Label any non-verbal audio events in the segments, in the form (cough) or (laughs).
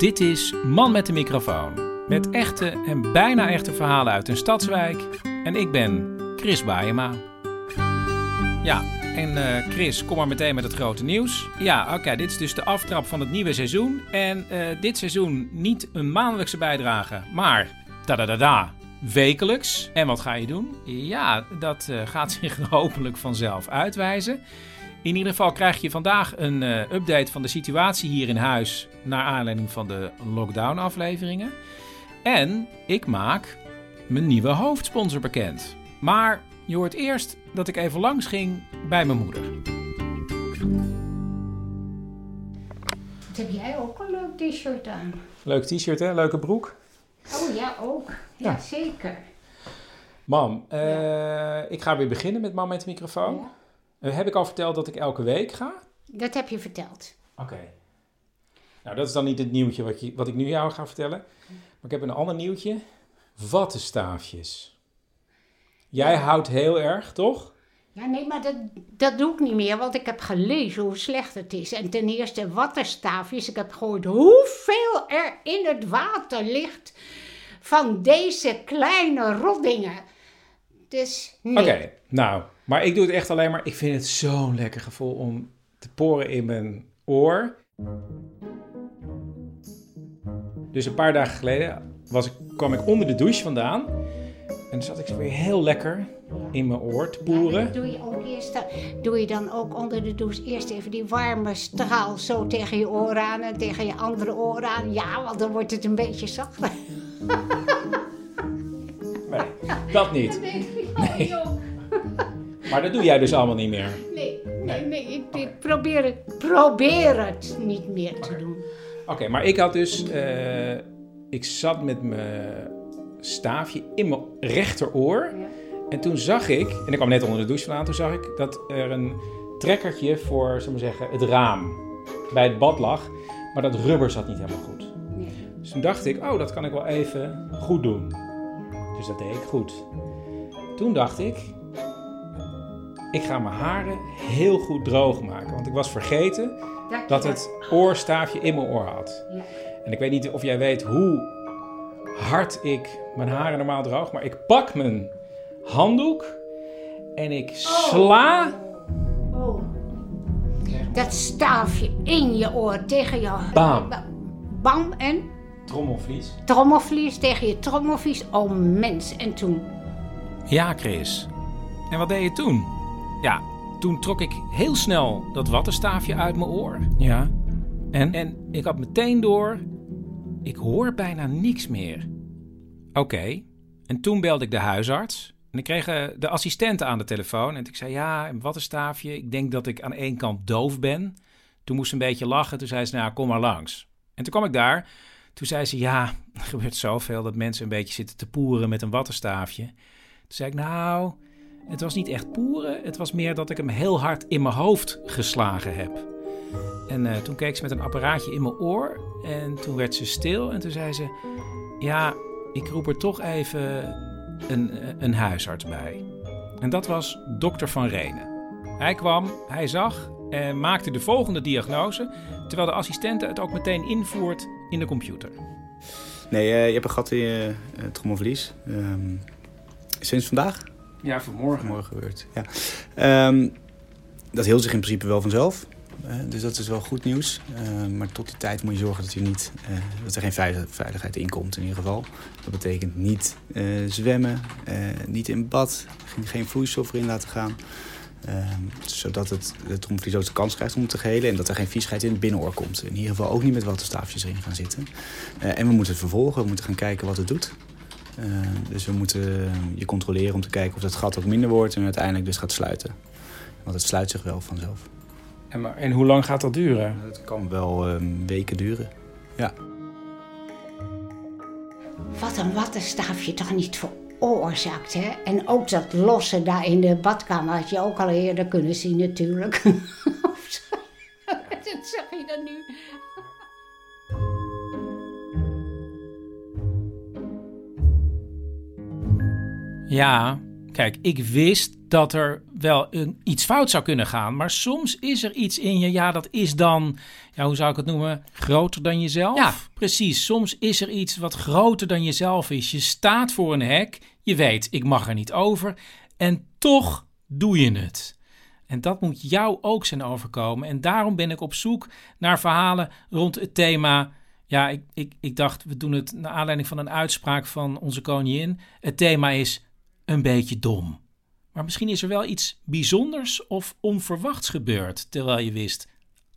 Dit is Man met de microfoon. Met echte en bijna echte verhalen uit een stadswijk. En ik ben Chris Baayema. Ja, en eh, Chris, kom maar meteen met het grote nieuws. Ja, oké, dit is dus de aftrap van het nieuwe seizoen. En eh, dit seizoen niet een maandelijkse bijdrage, maar da da da da wekelijks. En wat ga je doen? Ja, dat eh, gaat zich (laughs) hopelijk vanzelf uitwijzen. In ieder geval krijg je vandaag een eh, update van de situatie hier in huis. Naar aanleiding van de lockdown-afleveringen. En ik maak mijn nieuwe hoofdsponsor bekend. Maar je hoort eerst dat ik even langs ging bij mijn moeder. Wat heb jij ook een leuk t-shirt aan? Leuk t-shirt, hè? Leuke broek. Oh ja, ook. Ja, Ja. zeker. Mam, eh, ik ga weer beginnen met Mam met de microfoon. Ja. Eh, heb ik al verteld dat ik elke week ga? Dat heb je verteld. Oké. Nou, dat is dan niet het nieuwtje wat, je, wat ik nu jou ga vertellen. Maar ik heb een ander nieuwtje. Wattenstaafjes. Jij houdt heel erg, toch? Ja, nee, maar dat, dat doe ik niet meer, want ik heb gelezen hoe slecht het is. En ten eerste wattenstaafjes. Ik heb gehoord hoeveel er in het water ligt van deze kleine roddingen. Dus nee. Oké, nou. Maar ik doe het echt alleen maar... Ik vind het zo'n lekker gevoel om te poren in mijn oor. Dus een paar dagen geleden was ik, kwam ik onder de douche vandaan. En dan zat ik weer heel lekker in mijn oor te poeren. doe je, ook eerst, doe je dan ook onder de douche eerst even die warme straal zo tegen je oren aan en tegen je andere oren aan. Ja, want dan wordt het een beetje zachter. Nee, dat niet. (laughs) Nee. Maar dat doe jij dus allemaal niet meer. Nee, nee, nee. Ik, ik probeer, het, probeer het niet meer te doen. Oké, maar ik had dus... eh, ik zat met mijn staafje in mijn rechteroor. En toen zag ik... En ik kwam net onder de douche vandaan. Toen zag ik dat er een trekkertje voor, zullen we zeggen, het raam bij het bad lag. Maar dat rubber zat niet helemaal goed. Nee. Dus toen dacht ik, oh, dat kan ik wel even goed doen. Dus dat deed ik goed. Toen dacht ik, ik ga mijn haren heel goed droog maken. Want ik was vergeten dat het oorstaafje in mijn oor had. Ja. En ik weet niet of jij weet hoe hard ik mijn haren normaal droog. Maar ik pak mijn handdoek en ik sla. Oh. Dat staafje in je oor tegen je... Bam. Bam en Trommelvlies. trommelvlies tegen je trommelvlies. Oh mens, en toen? Ja, Chris. En wat deed je toen? Ja, toen trok ik heel snel dat wattenstaafje uit mijn oor. Ja. En? En ik had meteen door, ik hoor bijna niks meer. Oké. En toen belde ik de huisarts. En ik kreeg eh, de assistente aan de telefoon. En ik zei, ja, een wattenstaafje. Ik denk dat ik aan één kant doof ben. Toen moest ze een beetje lachen. Toen zei ze, nou, kom maar langs. En toen kwam ik daar. Toen zei ze, ja, (laughs) er gebeurt zoveel dat mensen een beetje zitten te poeren met een wattenstaafje. Toen zei ik, nou, het was niet echt poeren. Het was meer dat ik hem heel hard in mijn hoofd geslagen heb. En eh, toen keek ze met een apparaatje in mijn oor. En toen werd ze stil. En toen zei ze, ja, ik roep er toch even een, eh, een huisarts bij. En dat was dokter Van Renen. Hij kwam, hij zag en maakte de volgende diagnose. Terwijl de assistente het ook meteen invoert in de computer. Nee, eh, je hebt een gat in je trommelvlies. Ehm, sinds vandaag? Ja, vanmorgen. Morgen gebeurd. Ja. Ehm, dat hield zich in principe wel vanzelf. Dus dat is wel goed nieuws. Ehm, maar tot die tijd moet je zorgen dat, je niet, eh, dat er geen veilig- veiligheid in komt in ieder geval. Dat betekent niet eh, zwemmen, eh, niet in bad, geen, geen vloeistof erin laten gaan. Ehm, zodat het, de trommelvlies ook de kans krijgt om te gehelen. En dat er geen viesheid in het binnenoor komt. In ieder geval ook niet met wattenstaafjes erin gaan zitten. En we moeten het vervolgen. We moeten gaan kijken wat het doet. Eh, dus we moeten je controleren om te kijken of het gat ook minder wordt. En uiteindelijk dus gaat sluiten. Want het sluit zich wel vanzelf. En, maar, en hoe lang gaat dat duren? Het kan wel eh, weken duren. Ja. Wat een wattenstaafje toch niet veroorzaakt, hè? En ook dat losse daar in de badkamer had je ook al eerder kunnen zien natuurlijk. (laughs) Ja, Kijk, ik wist dat er wel een, iets fout zou kunnen gaan. Maar soms is er iets in je, ja, dat is dan, ja, hoe zou ik het noemen? Groter dan jezelf? Ja, precies. Soms is er iets wat groter dan jezelf is. Je staat voor een hek, je weet, ik mag er niet over. En toch doe je het. En dat moet jou ook zijn overkomen. En daarom ben ik op zoek naar verhalen rond het thema. Ja, ik, ik, ik dacht, we doen het naar aanleiding van een uitspraak van onze koningin. Het thema is een beetje dom. Maar misschien is er wel iets bijzonders of onverwachts gebeurd, terwijl je wist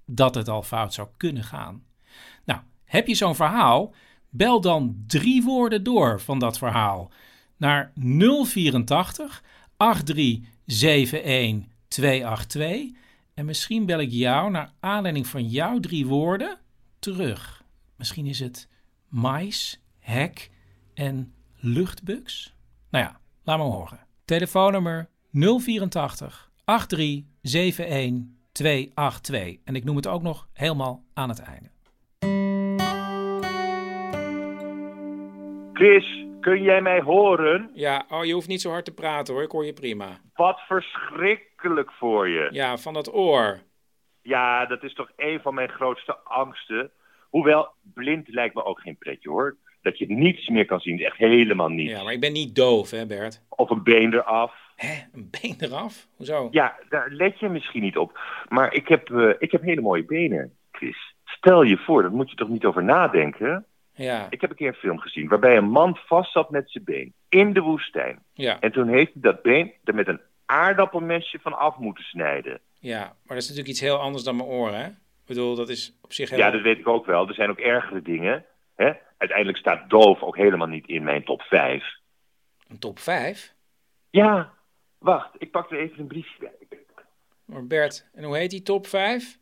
dat het al fout zou kunnen gaan. Nou, heb je zo'n verhaal? Bel dan drie woorden door van dat verhaal naar 084 8371 282. En misschien bel ik jou naar aanleiding van jouw drie woorden terug. Misschien is het mais, hek en luchtbugs. Nou ja, laat me horen. Telefoonnummer 084 8371 282. En ik noem het ook nog helemaal aan het einde. Chris, kun jij mij horen? Ja, oh, je hoeft niet zo hard te praten hoor, ik hoor je prima. Wat verschrikkelijk voor je. Ja, van dat oor. Ja, dat is toch een van mijn grootste angsten. Hoewel, blind lijkt me ook geen pretje hoor. Dat je niets meer kan zien, echt helemaal niets. Ja, maar ik ben niet doof hè Bert. Of een been eraf. Hè, een been eraf? Hoezo? Ja, daar let je misschien niet op. Maar ik heb, uh, ik heb hele mooie benen, Chris. Stel je voor, daar moet je toch niet over nadenken? Ja. Ik heb een keer een film gezien waarbij een man vast zat met zijn been in de woestijn. Ja. En toen heeft hij dat been er met een aardappelmesje van af moeten snijden. Ja, maar dat is natuurlijk iets heel anders dan mijn oren, hè? Ik bedoel, dat is op zich heel... Ja, dat weet ik ook wel. Er zijn ook ergere dingen. Hè? Uiteindelijk staat doof ook helemaal niet in mijn top 5. Een top 5? Ja, wacht. Ik pak er even een briefje bij. Maar Bert, en hoe heet die top 5?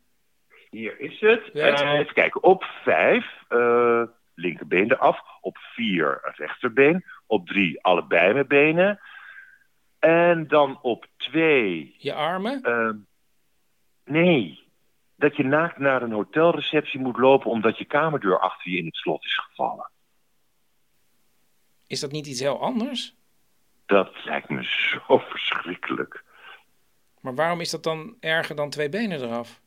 Hier is het. Bert? Uh, even kijken. Op 5, uh, linkerbeen eraf. Op 4, rechterbeen. Op 3, allebei mijn benen. En dan op 2... Je armen? Uh, nee. Dat je naakt naar een hotelreceptie moet lopen omdat je kamerdeur achter je in het slot is gevallen. Is dat niet iets heel anders? Dat lijkt me zo verschrikkelijk. Maar waarom is dat dan erger dan twee benen eraf?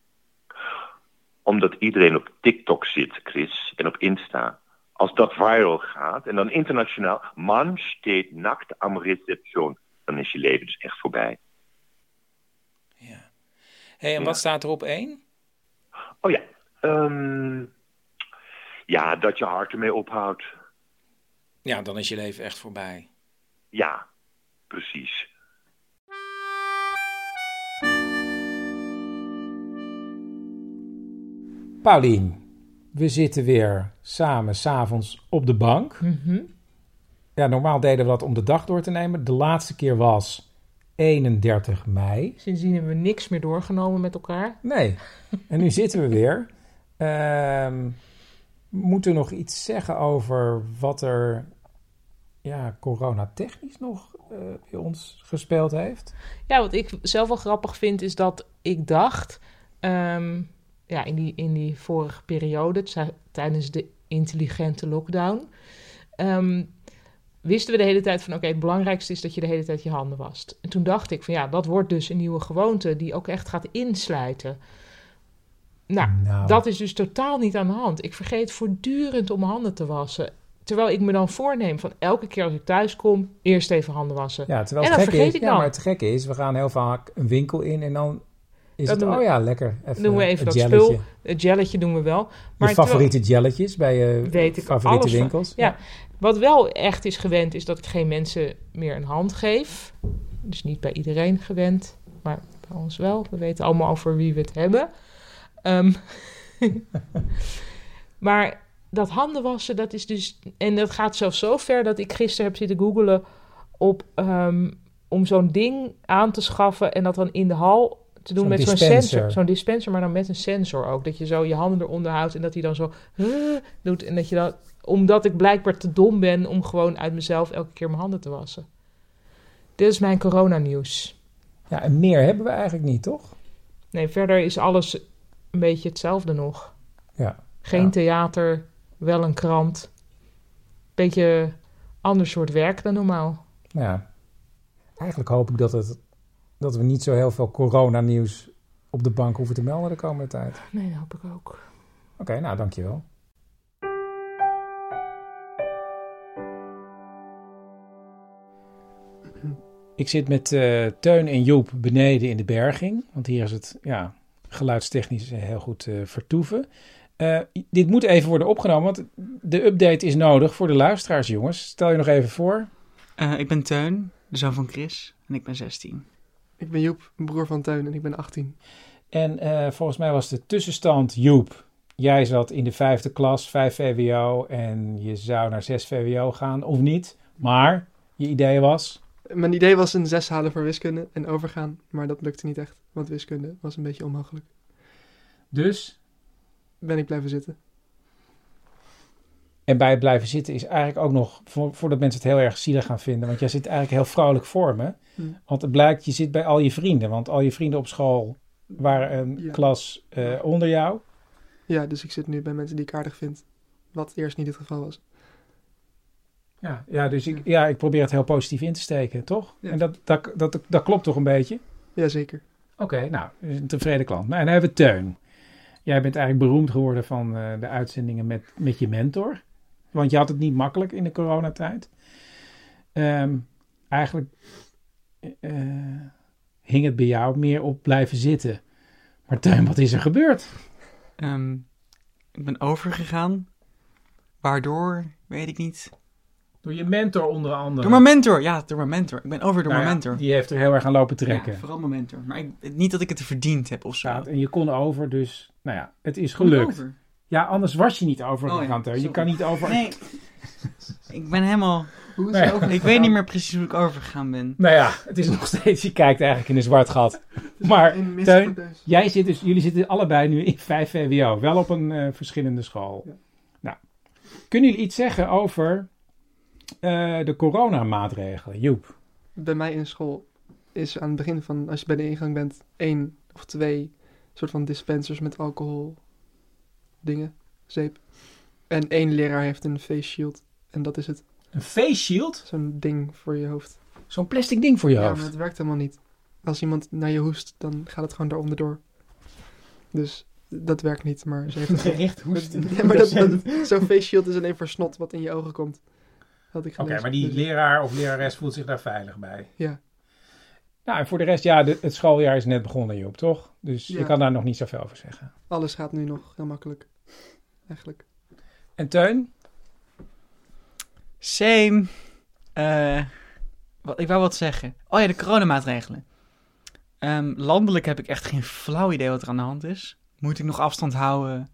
Omdat iedereen op TikTok zit, Chris, en op Insta. Als dat viral gaat en dan internationaal, man steekt nakt am reception, dan is je leven dus echt voorbij. Ja. hey, en Ja. wat staat er op één? Oh ja, ehm, ja, dat je hart ermee ophoudt. Ja, dan is je leven echt voorbij. Ja, precies. Paulien, we zitten weer samen s'avonds op de bank. Mhm. Ja, normaal deden we dat om de dag door te nemen. De laatste keer was 31 mei. Sindsdien hebben we niks meer doorgenomen met elkaar. Nee, en nu zitten we weer. Ehm moeten we nog iets zeggen over wat er ja, coronatechnisch nog eh, bij ons gespeeld heeft? Ja, wat ik zelf wel grappig vind is dat ik dacht... ehm, ja, in die, in die vorige periode, tijdens de intelligente lockdown... ehm, wisten we de hele tijd van... oké, het belangrijkste is dat je de hele tijd je handen wast. En toen dacht ik van ja, dat wordt dus een nieuwe gewoonte... die ook echt gaat insluiten. Nou, Nou. dat is dus totaal niet aan de hand. Ik vergeet voortdurend om mijn handen te wassen... Terwijl ik me dan voorneem van elke keer als ik thuis kom, eerst even handen wassen. Ja, terwijl En het dat gekke vergeet is, ik ja, dan. maar het gekke is, we gaan heel vaak een winkel in en dan is Dat het, oh ja, lekker. Even doen we even dat jelletje. spul. Het jelletje doen we wel. Je Maar terwijl- favoriete jelletjes bij je Weet ik favoriete alles van. winkels? Ja. Wat wel echt is gewend, is dat ik geen mensen meer een hand geef. Dus niet bij iedereen gewend, maar bij ons wel. We weten allemaal over wie we het hebben. Ehm, (laughs) maar dat handen wassen, dat is dus... En dat gaat zelfs zo ver dat ik gisteren heb zitten googelen op... ehm, om zo'n ding aan te schaffen en dat dan in de hal te doen met zo'n sensor. Zo'n dispenser, maar dan met een sensor ook. Dat je zo je handen eronder houdt en dat hij dan zo doet. En dat je dat, omdat ik blijkbaar te dom ben om gewoon uit mezelf elke keer mijn handen te wassen. Dit is mijn coronanieuws. Ja, en meer hebben we eigenlijk niet, toch? Nee, verder is alles een beetje hetzelfde nog. Ja. Geen Ja. theater, wel een krant. Beetje ander soort werk dan normaal. Ja. eigenlijk hoop ik dat, het, dat we niet zo heel veel coronanieuws op de bank hoeven te melden de komende tijd. Nee, dat hoop ik ook. Oké, nou dankjewel. Ik zit met uh, Teun en Joep beneden in de berging. Want hier is het ja, geluidstechnisch heel goed uh, vertoeven. Uh, dit moet even worden opgenomen, want de update is nodig voor de luisteraars, jongens. Stel je nog even voor. ik ben Teun, de zoon van Chris, en ik ben 16. Ik ben Joep, broer van Teun, en ik ben 18. En volgens mij was de tussenstand Joep. Jij zat in de vijfde klas, 5 VWO, en je zou naar 6 VWO gaan, of niet. Maar je idee was... Mijn idee was een 6 halen voor wiskunde en overgaan, maar dat lukte niet echt, want wiskunde was een beetje onmogelijk. Dus? Ben ik blijven zitten. En bij het blijven zitten is eigenlijk ook nog, voordat mensen het heel erg zielig gaan vinden, want jij zit eigenlijk heel vrolijk voor me. Hm. Want het blijkt, je zit bij al je vrienden, want al je vrienden op school waren een klas uh, onder jou. Ja, dus ik zit nu bij mensen die ik aardig vind, wat eerst niet het geval was. Ja, ja dus ik, ja, ik probeer het heel positief in te steken, toch? En dat, dat, dat, dat, klopt toch een beetje? Jazeker. Oké, nou, een tevreden klant. Nou, en dan hebben we Teun. Jij bent eigenlijk beroemd geworden van uh, de uitzendingen met, met je mentor. Want je had het niet makkelijk in de coronatijd. Um, eigenlijk uh, hing het bij jou meer op blijven zitten. Maar Teun, wat is er gebeurd? Um, ik ben overgegaan. Waardoor, weet ik niet. Door je mentor onder andere. Door mijn mentor, ja, door mijn mentor. Ik ben over door nou mijn mentor. Die heeft er heel erg aan lopen trekken. Ja, vooral mijn mentor. Maar ik, niet dat ik het verdiend heb of zo. Ja, en je kon over, dus nou ja, het is gelukt. Ja, anders was je niet overgegaan. Oh, ja. Je kan niet over... Nee, (laughs) ik ben helemaal... Hoe is het Ik weet niet meer precies hoe ik overgegaan ben. Nou ja, het is (laughs) nog steeds... Je kijkt eigenlijk in een zwart gat. (laughs) Maar Teun, jij zit dus, jullie zitten allebei nu in 5 VWO. Wel op een uh, verschillende school. Ja. Nou, kunnen jullie iets zeggen over uh, de coronamaatregelen, Joep? Bij mij in school is aan het begin van, als je bij de ingang bent, één of twee soort van dispensers met alcohol dingen, zeep. En één leraar heeft een face shield en dat is het. Een face shield? Zo'n ding voor je hoofd. Zo'n plastic ding voor je hoofd? Ja, maar het werkt helemaal niet. Als iemand naar je hoest, dan gaat het gewoon daaronder door. Dus dat werkt niet, maar ze heeft het... Echt hoesten? (laughs) Ja, maar dat, zo'n face shield is alleen voor snot wat in je ogen komt. Oké, maar die dus- leraar of lerares voelt zich daar veilig bij. Ja. Nou, en voor de rest, ja, de, het schooljaar is net begonnen, Joop, toch? Dus ja. je kan daar nog niet zoveel over zeggen. Alles gaat nu nog heel makkelijk, eigenlijk. En Teun? Same. Uh, wat, ik wou wat zeggen. Oh ja, de coronamaatregelen. Um, landelijk heb ik echt geen flauw idee wat er aan de hand is. Moet ik nog afstand houden?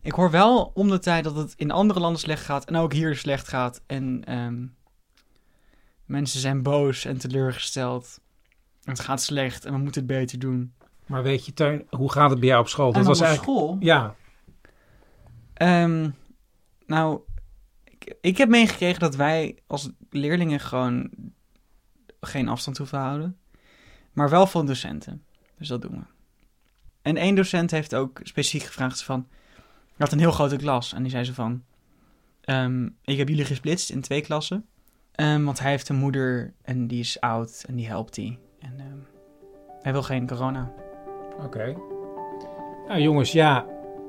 Ik hoor wel om de tijd dat het in andere landen slecht gaat en ook hier slecht gaat. En um, mensen zijn boos en teleurgesteld. Het gaat slecht en we moeten het beter doen. Maar weet je, Teun, hoe gaat het bij jou op school? Dat was op eigenlijk... school? Ja. Um, nou, ik, ik heb meegekregen dat wij als leerlingen gewoon geen afstand hoeven houden. Maar wel van docenten. Dus dat doen we. En één docent heeft ook specifiek gevraagd van... Hij had een heel grote klas en die zei ze van... Um, ik heb jullie gesplitst in twee klassen. Um, want hij heeft een moeder en die is oud en die helpt hij. En hij wil geen corona. Oké. Nou jongens, ja,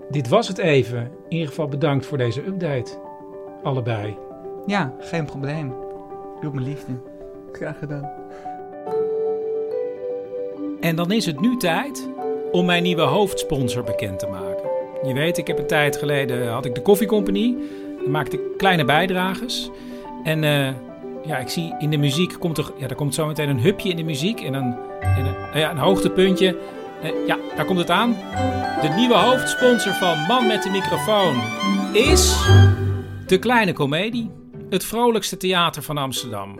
dit was het even. In ieder geval bedankt voor deze update. Allebei. Ja, geen probleem. Doe me liefde. Graag gedaan. En dan is het nu tijd om mijn nieuwe hoofdsponsor bekend te maken. Je weet, ik heb een tijd geleden had ik de koffiecompagnie. Daar maakte ik kleine bijdrages. En uh, ja, ik zie in de muziek komt er, ja, er komt zo meteen een hupje in de muziek en een, en een, ja, een hoogtepuntje. Uh, ja, daar komt het aan. De nieuwe hoofdsponsor van Man met de microfoon is de Kleine Comedie. Het vrolijkste theater van Amsterdam. Uh,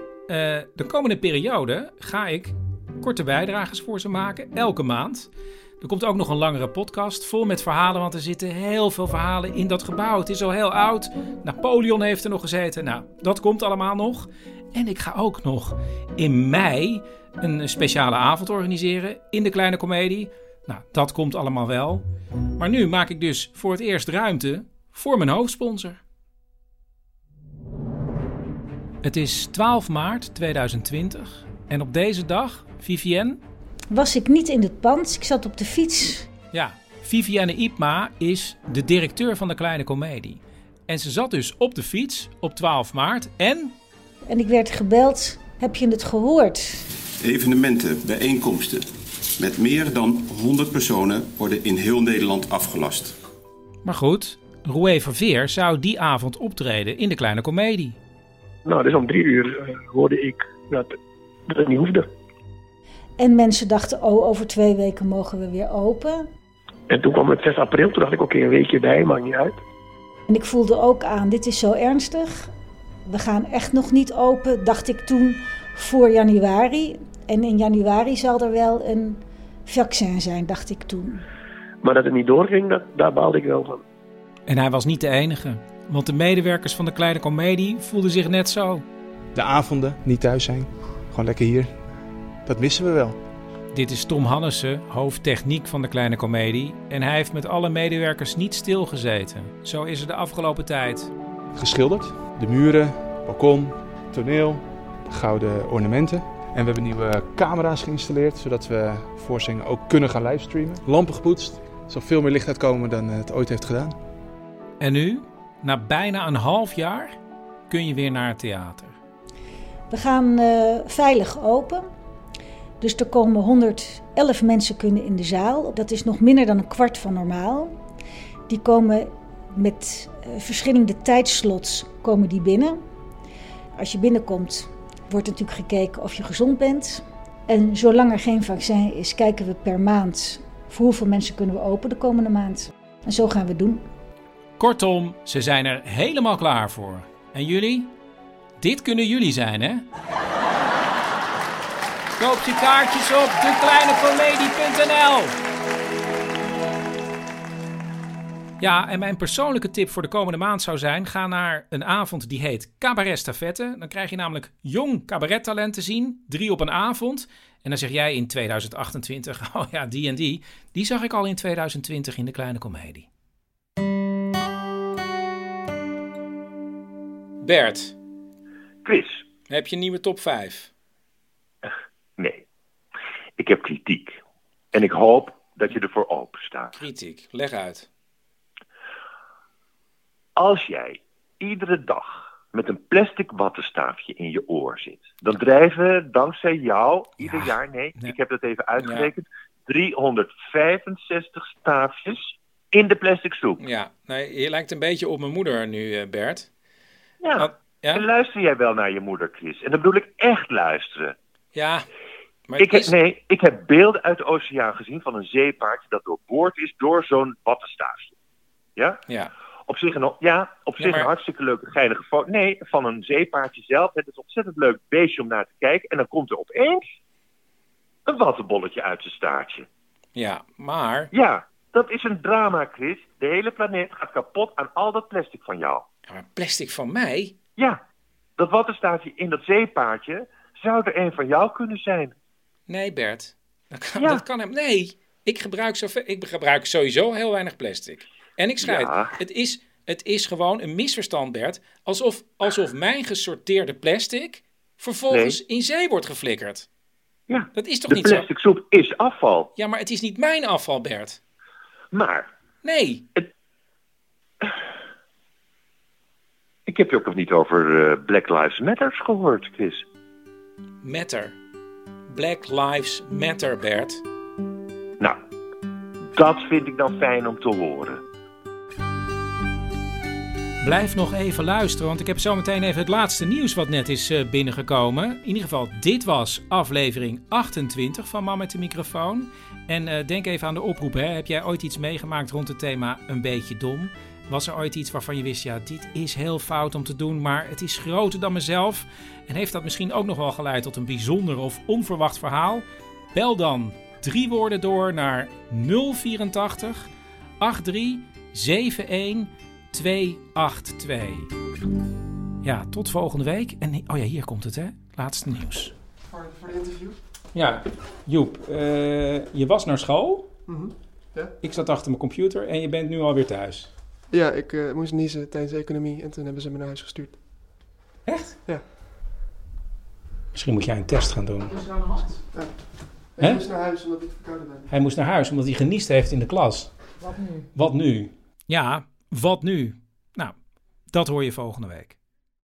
de komende periode ga ik korte bijdrages voor ze maken, elke maand. Er komt ook nog een langere podcast vol met verhalen, want er zitten heel veel verhalen in dat gebouw. Het is al heel oud. Napoleon heeft er nog gezeten. Nou, dat komt allemaal nog. En ik ga ook nog in mei een speciale avond organiseren in de Kleine Comedie. Nou, dat komt allemaal wel. Maar nu maak ik dus voor het eerst ruimte voor mijn hoofdsponsor. Het is 12 maart 2020 En op deze dag, Vivienne? Was ik niet in het pand, ik zat op de fiets. Ja, Vivienne Ipma is de directeur van de Kleine Comedie. En ze zat dus op de fiets op 12 maart en... En ik werd gebeld, heb je het gehoord? Evenementen, bijeenkomsten met meer dan 100 personen worden in heel Nederland afgelast. Maar goed, Roué Verveer zou die avond optreden in de Kleine Comedie. Nou, dus om drie uur uh, hoorde ik dat, dat het niet hoefde. En mensen dachten, oh, over twee weken mogen we weer open. En toen kwam het 6 april, toen dacht ik, oké, een weekje bij, maakt niet uit. En ik voelde ook aan, dit is zo ernstig. We gaan echt nog niet open, dacht ik toen, voor januari. En in januari zal er wel een vaccin zijn, dacht ik toen. Maar dat het niet doorging, dat, daar baalde ik wel van. En hij was niet de enige. Want de medewerkers van de Kleine Comedie voelden zich net zo. De avonden niet thuis zijn, gewoon lekker hier. Dat missen we wel. Dit is Tom Hannessen, hoofdtechniek van de Kleine Comedie. En hij heeft met alle medewerkers niet stilgezeten. Zo is er de afgelopen tijd. Geschilderd, de muren, balkon, toneel, gouden ornamenten. En we hebben nieuwe camera's geïnstalleerd, zodat we voorstellingen ook kunnen gaan livestreamen. Lampen gepoetst, er zal veel meer licht uitkomen dan het ooit heeft gedaan. En nu, na bijna een half jaar, kun je weer naar het theater. We gaan uh, veilig open. Dus er komen 111 mensen kunnen in de zaal. Dat is nog minder dan een kwart van normaal. Die komen met uh, verschillende tijdslots komen die binnen. Als je binnenkomt, wordt natuurlijk gekeken of je gezond bent. En zolang er geen vaccin is, kijken we per maand voor hoeveel mensen kunnen we open de komende maand. En zo gaan we doen. Kortom, ze zijn er helemaal klaar voor. En jullie? Dit kunnen jullie zijn, hè? Koop je kaartjes op dekleinecomedie.nl Ja, en mijn persoonlijke tip voor de komende maand zou zijn: ga naar een avond die heet Cabaret Stafette. Dan krijg je namelijk jong cabarettalent te zien, drie op een avond. En dan zeg jij in 2028, (laughs) oh ja, die en die, die zag ik al in 2020 in de kleine komedie. Bert. Quiz. Heb je een nieuwe top 5? Nee. Ik heb kritiek. En ik hoop dat je ervoor open staat. Kritiek, leg uit. Als jij iedere dag met een plastic wattenstaafje in je oor zit, dan drijven dankzij jou ieder Ja. jaar, nee, Nee. ik heb dat even uitgerekend, 365 staafjes in de plastic soep. Ja, nee, je lijkt een beetje op mijn moeder nu, eh, Bert. Ja. Wat- ja? En luister jij wel naar je moeder, Chris? En dan bedoel ik echt luisteren. Ja, maar Ik, het is- heb, nee, ik heb beelden uit de oceaan gezien van een zeepaardje dat doorboord is door zo'n wattenstaafje. Ja? Ja. Op zich een, ja, op Ja, zich maar- een hartstikke leuke, geinige foto. Nee, van een zeepaardje zelf. Het is een ontzettend leuk beestje om naar te kijken. En dan komt er opeens een wattenbolletje uit zijn staartje. ja, maar Ja, dat is een drama, Chris. De hele planeet gaat kapot aan al dat plastic van jou. Ja, maar plastic van mij? Ja, dat wattenstaafje in dat zeepaardje zou er een van jou kunnen zijn. Nee, Bert. Dat kan, Ja. dat kan hem. Nee, ik gebruik, zo, ik gebruik sowieso heel weinig plastic. En ik schrijf, Ja. het, is, het is gewoon een misverstand, Bert. Alsof, alsof mijn gesorteerde plastic vervolgens in zee wordt geflikkerd. Ja, Dat is toch de niet zo? plastic soep is afval. Ja, maar het is niet mijn afval, Bert. Maar Nee. ik heb je ook nog niet over eh, Black Lives Matters gehoord, Chris. Matter. Black Lives Matter, Bert. Nou, dat vind ik dan fijn om te horen. Blijf nog even luisteren, want ik heb zo meteen even het laatste nieuws wat net is eh, binnengekomen. In ieder geval, dit was aflevering 28 van Man met de microfoon. En eh, denk even aan de oproep. Hè. Heb jij ooit iets meegemaakt rond het thema een beetje dom? Was er ooit iets waarvan je wist, ja, dit is heel fout om te doen, maar het is groter dan mezelf? En heeft dat misschien ook nog wel geleid tot een bijzonder of onverwacht verhaal? Bel dan drie woorden door naar 084 83 71 282. Ja, tot volgende week. En oh ja, hier komt het hè. Laatste nieuws. Voor, voor de interview? Ja, Joep, eh, je was naar school. Mhm. Ja? Ik zat achter mijn computer en je bent nu alweer thuis. Ja, ik eh, moest niezen tijdens de economie en toen hebben ze me naar huis gestuurd. Echt? Ja. Misschien moet jij een test gaan doen. Is er aan de hand? Ja. Ik Hè? moest naar huis omdat ik verkouden ben. Hij moest naar huis omdat hij geniest heeft in de klas. Wat nu? Wat nu? Ja, wat nu? Nou, dat hoor je volgende week.